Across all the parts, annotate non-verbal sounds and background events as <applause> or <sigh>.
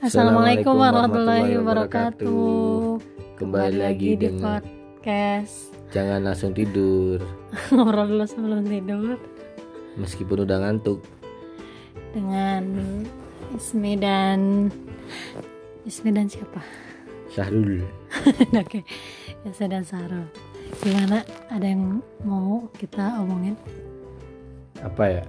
Assalamualaikum warahmatullahi wabarakatuh. Kembali lagi di dengan podcast jangan langsung tidur <laughs> ngobrol dulu sebelum tidur meskipun udah ngantuk. dengan Ismi dan Ismi dan siapa? Syahrul. <laughs> Oke, Ismi dan Sarul. Gimana? Ada yang mau kita omongin? Apa ya?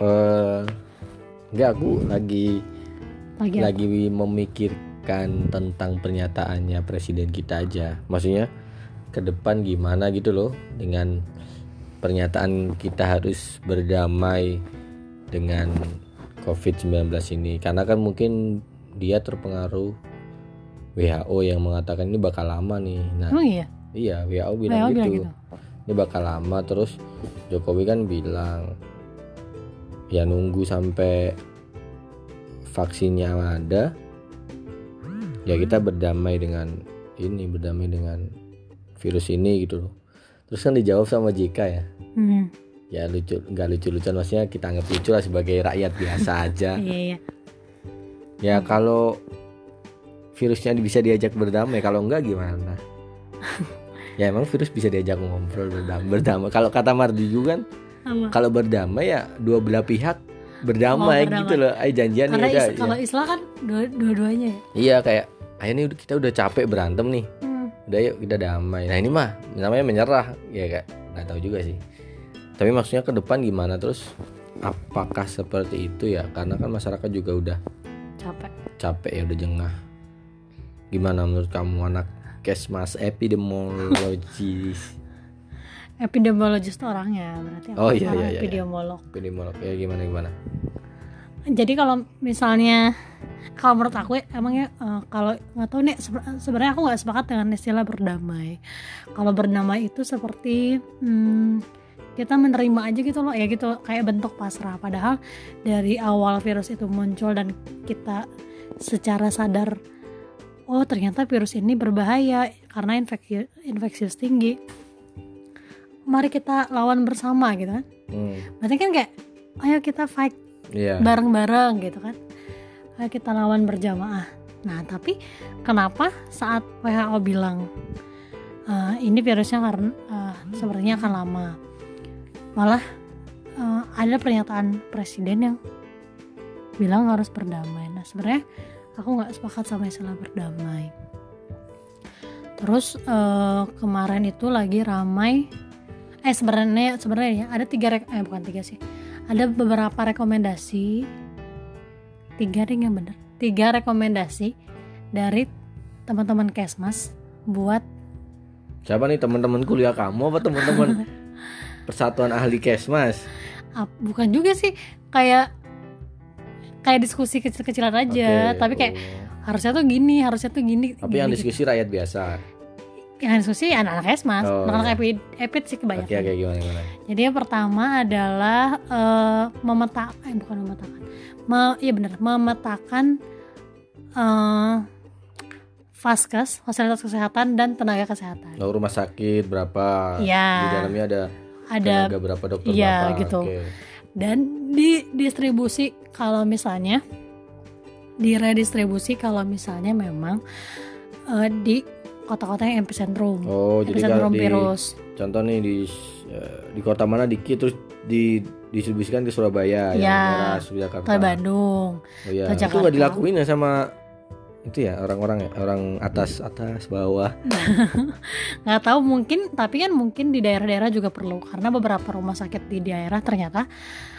Eh enggak aku lagi Lagi apa? lagi memikirkan tentang pernyataannya presiden kita aja. Maksudnya ke depan gimana gitu loh dengan pernyataan kita harus berdamai dengan COVID-19 ini karena kan mungkin dia terpengaruh WHO yang mengatakan ini bakal lama nih. Nah, Emang iya? iya WHO WHO bilang, bilang gitu. gitu. Ini bakal lama terus Jokowi kan bilang ya nunggu sampai vaksinnya ada ya kita berdamai dengan ini berdamai dengan virus ini gitu loh. Terus kan dijawab sama JK ya. Hmm, ya lucu nggak lucu lucuan maksudnya kita anggap lucu lah sebagai rakyat biasa <laughs> aja. Iya iya. ya kalau virusnya bisa diajak berdamai kalau enggak gimana? <laughs> Ya emang virus bisa diajak ngobrol berdamai berdamai. Kalau kata Mardi juga kan kalau berdamai ya dua belah pihak berdamai, berdamai. gitu loh. Ayo janjian Karena udah is- kalau Islam kan dua- dua-duanya ya. iya kayak ayo nih kita udah capek berantem nih. Hmm. udah yuk kita damai. Nah ini mah namanya menyerah. Ya kak nggak tahu juga sih. Tapi maksudnya ke depan gimana? Terus apakah seperti itu ya? Karena kan masyarakat juga udah Capek. capek ya udah jengah. Gimana menurut kamu anak kesmas epidemiologis <laughs> Epidemiologis tuh orangnya berarti. Oh, iya, orang iya, iya. Epidemiolog. epidemiolog ya gimana gimana jadi kalau misalnya kalau menurut aku ya, emangnya eh, kalau nggak tahu nih sebe- sebenarnya aku nggak sepakat dengan istilah berdamai kalau berdamai itu seperti hmm, kita menerima aja gitu loh ya gitu kayak bentuk pasrah padahal dari awal virus itu muncul dan kita secara sadar oh ternyata virus ini berbahaya karena infeksi infeksius tinggi mari kita lawan bersama gitu kan. Hmm, berarti kan kayak ayo kita fight iya. bareng-bareng gitu kan. Ayo kita lawan berjamaah. Nah tapi kenapa saat WHO bilang "Eh, ini virusnya karena eh, sepertinya akan lama malah eh, ada pernyataan presiden yang bilang harus berdamai. Nah sebenarnya aku nggak sepakat sama istilah berdamai. Terus eh, kemarin itu lagi ramai eh sebenarnya sebenarnya ya, ada tiga rek- eh bukan tiga sih. Ada beberapa rekomendasi. Tiga deh nggak bener. Tiga rekomendasi dari teman-teman kesmas buat siapa nih teman-teman kuliah kamu apa teman-teman <laughs> persatuan ahli kesmas? Bukan juga sih. Kayak kayak diskusi kecil-kecilan aja. Oke, tapi kayak harusnya tuh gini harusnya tuh gini tapi yang gini, gitu. diskusi rakyat biasa yang diskusi anak-anak kesmas Oh, anak-anak iya. epid, epid sih kebanyakan oke gimana gimana Jadi yang pertama adalah eh, memetakan, eh, bukan memetakan, Me- iya benar, memetakan eh, faskes, fasilitas kesehatan dan tenaga kesehatan. Lalu rumah sakit berapa Iya. di dalamnya ada Ada tenaga berapa dokter iya, berapa gitu. Oke. dan didistribusi kalau misalnya diredistribusi kalau misalnya memang eh, di kota-kota yang epicentrum, oh jadi epicentrum kalau di virus. contoh nih di eh, di kota mana dikit terus didistribusikan ke Surabaya yang Iya. merah Jakarta Atau Bandung, oh, iya. itu nggak dilakuin ya sama itu ya orang-orang ya orang atas atas bawah <laughs> nggak tahu mungkin tapi kan mungkin di daerah-daerah juga perlu karena beberapa rumah sakit di daerah ternyata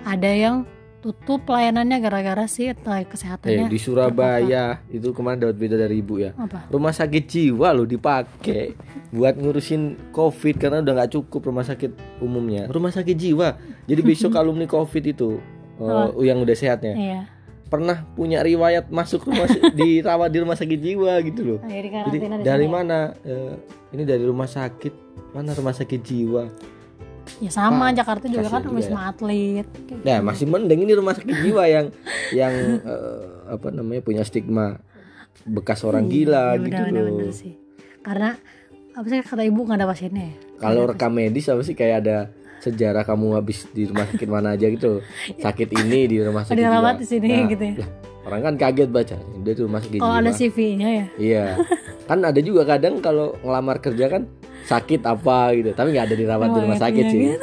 ada yang tutup pelayanannya gara-gara sih tenaga eh kesehatannya. Di Surabaya. Itu kemarin dapat berita dari ibu ya. Apa? Rumah sakit jiwa loh dipakai buat ngurusin covid karena udah nggak cukup rumah sakit umumnya. Rumah sakit jiwa. Jadi besok <laughs> alumni covid itu uh, yang udah sehatnya. Iya. Pernah punya riwayat masuk rumah <laughs> dirawat di rumah sakit jiwa gitu loh. Nah, jadi dari ya. mana? Eh, ini dari rumah sakit. Mana rumah sakit jiwa ya sama Pak, Jakarta juga kan juga wisma atlet kayak Nah gitu. masih mending ini rumah sakit jiwa yang yang eh, apa namanya punya stigma bekas orang Iya, gila iya, gitu benar, loh. benar sih karena apa sih kata ibu nggak ada pasiennya ya? Kalau rekam medis apa sih kayak ada sejarah kamu habis di rumah sakit mana aja gitu <laughs> sakit ini di rumah sakit dirawat di sini Nah, gitu ya lah, orang kan kaget baca dia tuh rumah sakit Oh ada. CV-nya ya. iya <laughs> kan ada juga kadang kalau ngelamar kerja kan sakit apa gitu tapi nggak ada dirawat di rumah iya, sakit sih iya.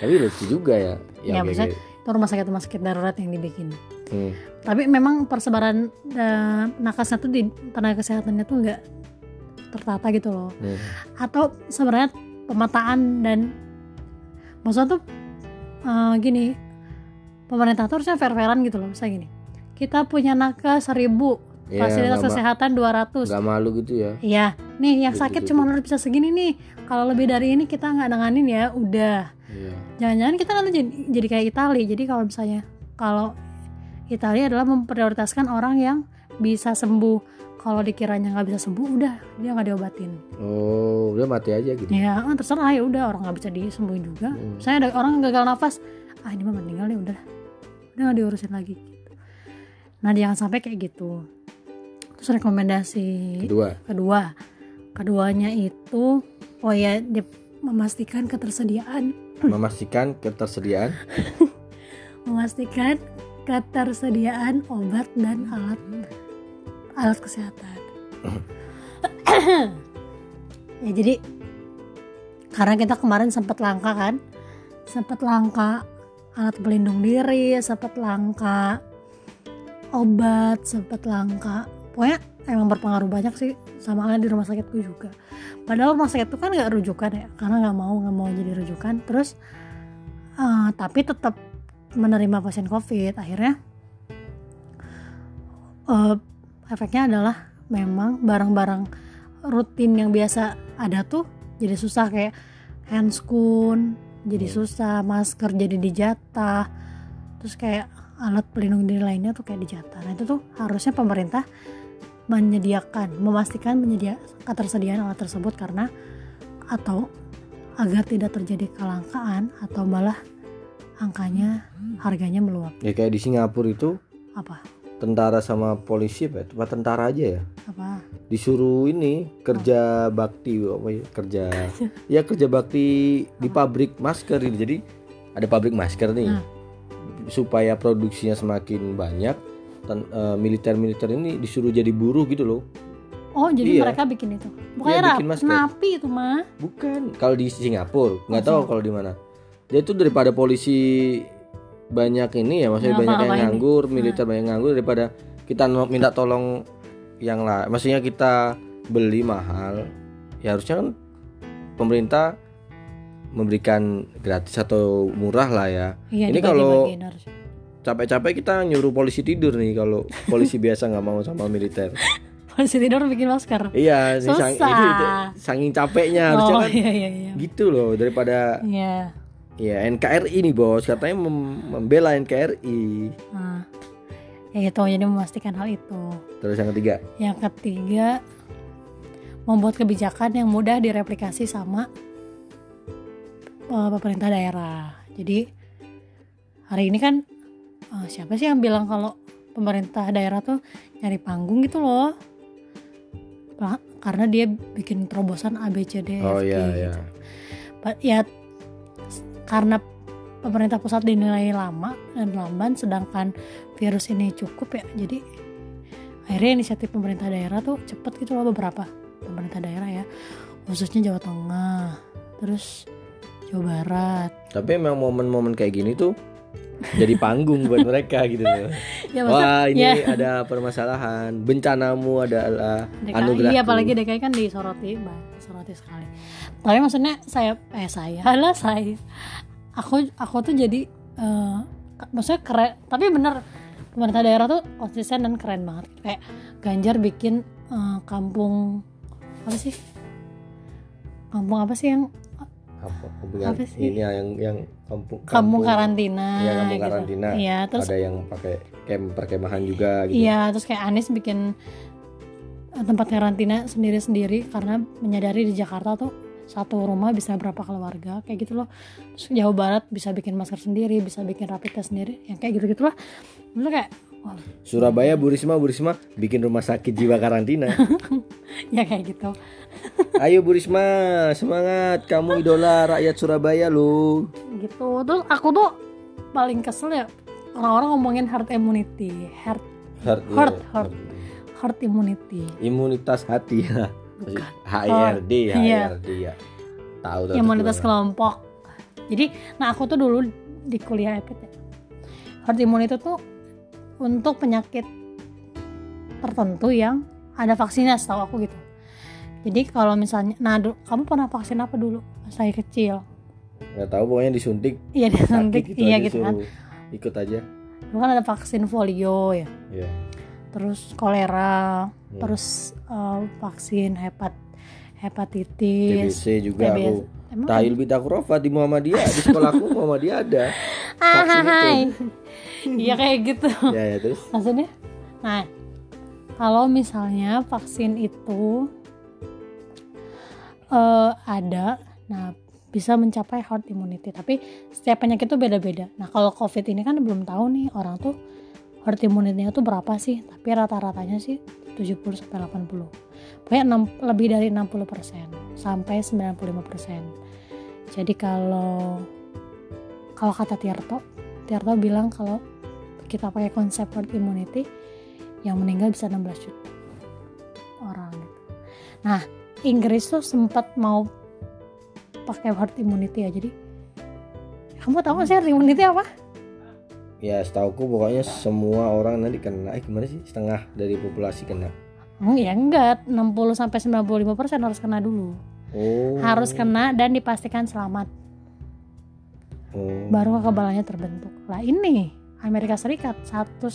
tapi lucu juga ya Ya, kayak maksudnya gitu. itu rumah sakit rumah sakit darurat yang dibikin. Hmm. Tapi memang persebaran eh, nakasnya tuh di tenaga kesehatannya tuh nggak tertata gitu loh. Hmm. Atau sebenarnya pemetaan dan maksudnya tuh eh, gini pemerintah tuh harusnya fair-fairan gitu loh. Misalnya gini, kita punya nakes seribu Ya, fasilitas kesehatan 200 nggak malu gitu ya Iya, nih yang Gitu, sakit gitu. cuma harus bisa segini nih. Kalau lebih dari ini kita nggak nanganin ya, udah. iya Jangan-jangan kita nanti jadi, jadi kayak Itali. Jadi kalau misalnya kalau Italia adalah memprioritaskan orang yang bisa sembuh. Kalau dikiranya nggak bisa sembuh, udah dia nggak diobatin. oh udah mati aja gitu Ya ah, terserah ya udah orang nggak bisa disembuhin juga. Hmm. Saya ada orang gagal nafas, ah ini mah meninggal ya udah, udah nggak diurusin lagi. Gitu. Nah jangan sampai kayak gitu. Terus rekomendasi kedua. Kedua. Keduanya itu oh ya memastikan ketersediaan. <clears throat> Memastikan ketersediaan? <laughs> Memastikan ketersediaan obat dan alat alat kesehatan. <clears throat> Ya jadi karena kita kemarin sempat langka kan? Sempat langka alat pelindung diri sempat langka obat sempat langka pokoknya emang berpengaruh banyak sih sama halnya di rumah sakitku juga. Padahal rumah sakit itu kan nggak rujukan ya karena nggak mau nggak mau jadi rujukan. Terus eh, tapi tetap menerima pasien covid akhirnya eh, efeknya adalah memang barang-barang rutin yang biasa ada tuh jadi susah kayak handscoon jadi Hmm. susah masker jadi dijatah terus kayak alat pelindung diri lainnya tuh kayak dijatah. Nah itu tuh harusnya pemerintah menyediakan memastikan menyedia ketersediaan alat tersebut karena atau agar tidak terjadi kelangkaan atau malah angkanya harganya meluap. Ya kayak di Singapura itu apa? tentara sama polisi apa ya? Cuma tentara aja ya? Apa? Disuruh ini kerja bakti apa ya? <laughs> Kerja ya kerja bakti di pabrik masker ini. Jadi ada pabrik masker nih. Hmm. supaya produksinya semakin banyak eh, militer-militer ini disuruh jadi buruh gitu loh. Oh jadi Iya. mereka bikin itu? Bukannya bikin rap- masker. napi itu mah bukan. Kalau di Singapura nggak tahu kalau di mana. Dia itu daripada polisi banyak ini ya maksudnya Ngapa- banyak yang nganggur militer banyak yang nganggur daripada kita minta tolong yang lah maksudnya kita beli mahal ya harusnya kan pemerintah memberikan gratis atau murah lah ya. Iya Ini kalau-. Capek-capek kita nyuruh polisi tidur nih kalau polisi <laughs> biasa nggak mau sama militer. Polisi tidur bikin masker? Iya ini sang- Susah. itu, itu saking capeknya harusnya oh kan iya iya iya. gitu loh daripada iya. Ya NKRI nih bos. Katanya mem- membela NKRI Nah, ya itu jadi memastikan hal itu. Terus yang ketiga? Yang ketiga membuat kebijakan yang mudah direplikasi sama eh, pemerintah daerah. Jadi hari ini kan eh, siapa sih yang bilang kalau pemerintah daerah tuh nyari panggung gitu loh? Karena dia bikin terobosan A B C D E, oh iya gitu. iya. Pa- ya karena pemerintah pusat dinilai lama dan lamban sedangkan virus ini cukup ya jadi akhirnya inisiatif pemerintah daerah tuh cepet gitu loh beberapa pemerintah daerah ya. Khususnya Jawa Tengah terus Jawa Barat. Tapi emang momen-momen kayak gini tuh jadi panggung buat mereka gitu. Loh <laughs> ya maksudnya wah ini ya. ada permasalahan. Bencanamu adalah DKI anugerahku. iya, apalagi DKI kan disoroti bah, disoroti sekali. Tapi maksudnya saya eh saya <laughs> lah saya. Aku aku tuh jadi eh, maksudnya keren tapi bener pemerintah daerah tuh konsisten dan keren banget. Kayak Ganjar bikin eh, kampung apa sih? Kampung apa sih yang apa sih? ini yang yang kampung kampung karantina Iya, kampung gitu. karantina. iya terus ada yang pakai kem perkemahan juga gitu Iya, terus kayak Anies bikin eh, tempat karantina sendiri-sendiri karena menyadari di Jakarta tuh satu rumah bisa berapa keluarga kayak gitu loh. Terus Jawa Barat bisa bikin masker sendiri, bisa bikin rapid test sendiri, yang kayak gitu-gitu lah. Itu kayak Surabaya Bu Risma Bu Risma bikin rumah sakit jiwa karantina. <laughs> Ya kayak gitu. <laughs> ayo Bu Risma semangat. Kamu idola rakyat Surabaya lu. Gitu. Terus aku tuh paling kesel ya orang-orang ngomongin herd immunity, herd Herd, Herd, iya, herd. herd immunity. Imunitas hati ya. Bukan. HRD Iya. HRD ya. Tahu imunitas kelompok. Jadi nah aku tuh dulu di kuliah EPIT ya herd immunity tuh untuk penyakit tertentu yang ada vaksinnya setahu aku gitu. Jadi kalau misalnya nah du- kamu pernah vaksin apa dulu pas saya kecil? Nggak tahu pokoknya disuntik. Iya disuntik. sakit gitu iya gitu kan. Ikut aja. Dulu kan ada vaksin polio ya. Ya terus kolera Hmm. terus eh, vaksin hepat hepatitis TBC juga TBC. aku. Emang Tahil Bitakurofa di Muhammadiyah di sekolahku Muhammadiyah ada <laughs> ah, vaksin itu. Iya kayak gitu. Ya ya terus? Maksudnya? Nah kalau misalnya vaksin itu eh, ada nah bisa mencapai herd immunity. Tapi setiap penyakit itu beda-beda. Nah kalau covid ini kan belum tahu nih orang tuh herd immunity-nya tuh berapa sih? Tapi rata-ratanya sih 70 sampai 80 pokoknya enam- lebih dari 60% sampai 95% jadi kalau kalau kata Tirto Tirto bilang kalau kita pakai konsep herd immunity yang meninggal bisa 16 juta orang gitu. Nah, Inggris tuh sempat mau pakai herd immunity ya. Jadi kamu tahu sih herd immunity apa? ya setauku pokoknya semua orang nanti kena eh gimana sih setengah dari populasi kena Hmm, ya enggak, 60 sampai 95% harus kena dulu. oh Harus kena dan dipastikan selamat. oh. Baru kekebalannya terbentuk. Lah ini Amerika Serikat satu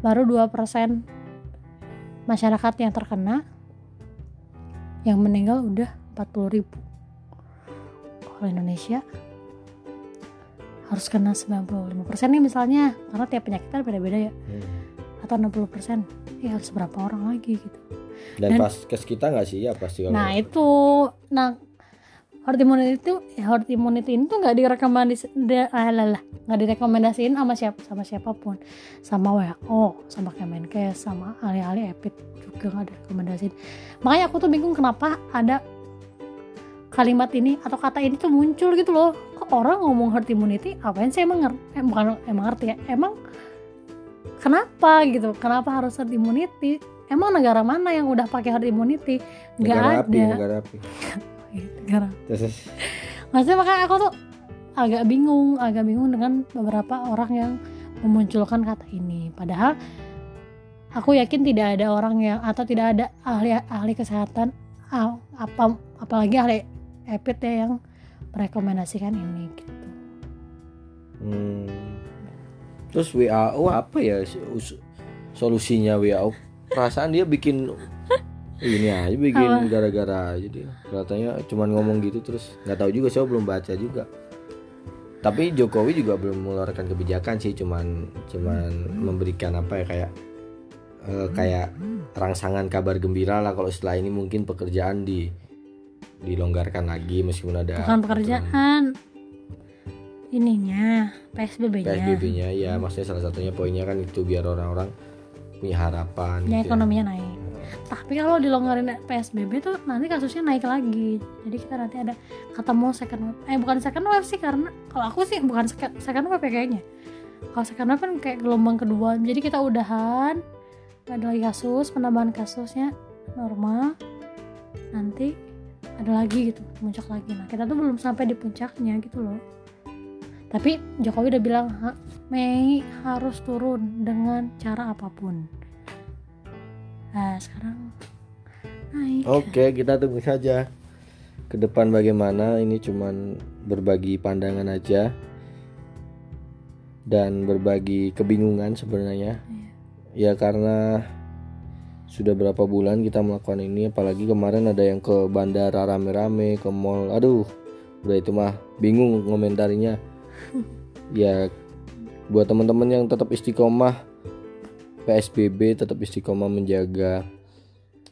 baru 2% masyarakat yang terkena yang meninggal udah 40 ribu. Kalau Indonesia harus kena 95% nih misalnya karena tiap penyakit kan beda-beda ya. Hmm. atau 60% ya harus berapa orang lagi gitu. Dan, Dan- pas kes kita nggak sih ya pasti nah itu. Nah herd immunity itu herd immunity itu nggak direkomendasi alah nggak direkomendasiin sama siapa sama siapa pun. Sama WHO sama Kemenkes sama ahli-ahli EPIT juga nggak direkomendasiin. Makanya aku tuh bingung kenapa ada kalimat ini atau kata ini tuh muncul gitu loh. Kok orang ngomong herd immunity apain sih emang ngerti? Eh, bukan emang ngerti ya. Emang kenapa gitu? Kenapa harus herd immunity emang negara mana yang udah pakai herd immunity nggak ada api negara api <laughs> negara terus. Maksudnya makanya aku tuh agak bingung agak bingung dengan beberapa orang yang memunculkan kata ini. Padahal aku yakin tidak ada orang yang atau tidak ada ahli ahli kesehatan ah, apa apalagi ahli epid ya yang merekomendasikan ini gitu. Hmm. terus WHO apa ya us- solusinya WHO perasaan dia bikin ini aja bikin gara-gara aja dia. Katanya cuman ngomong gitu terus. Nggak tahu juga saya belum baca juga. Tapi Jokowi juga belum mengeluarkan kebijakan sih cuman cuman memberikan apa ya kayak eh, kayak rangsangan kabar gembira lah. Kalau setelah ini mungkin pekerjaan di dilonggarkan lagi meskipun ada bukan pekerjaan. Ininya PSBB-nya PSBB-nya ya maksudnya salah satunya poinnya kan itu biar orang-orang punya harapan ya gitu ekonominya naik tapi kalau dilonggarin PSBB tuh nanti kasusnya naik lagi. Jadi kita nanti ada ketemu second wave. Eh bukan second wave sih karena kalau aku sih bukan second, wave ya kayaknya. Kalau second wave kan kayak gelombang kedua. Jadi kita udahan gak ada lagi kasus penambahan kasusnya normal. Nanti ada lagi gitu puncak lagi. Nah kita tuh belum sampai di puncaknya gitu loh. Tapi Jokowi udah bilang "Ha- Mei harus turun dengan cara apa pun nah sekarang naik Oke, kita tunggu saja ke depan bagaimana. Ini cuman berbagi pandangan aja dan berbagi kebingungan sebenarnya. Ya karena sudah berapa bulan kita melakukan ini, apalagi kemarin ada yang ke bandara rame-rame, ke mall. Aduh, udah itu mah bingung ngomentarinya. <laughs> ya buat teman-teman yang tetap istiqomah PSBB tetap istiqomah menjaga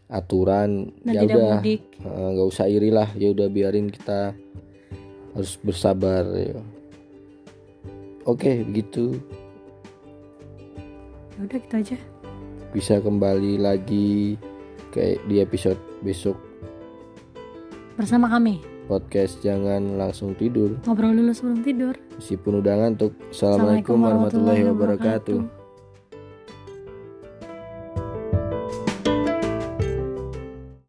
aturan. Dan ya udah. nggak usah iri lah. Ya udah biarin kita harus bersabar ya. oke begitu ya udah gitu aja. Bisa kembali lagi kayak di episode besok. Bersama kami. Podcast jangan langsung tidur. Ngobrol dulu sebelum tidur. Meskipun udah ngantuk. Assalamualaikum warahmatullahi wabarakatuh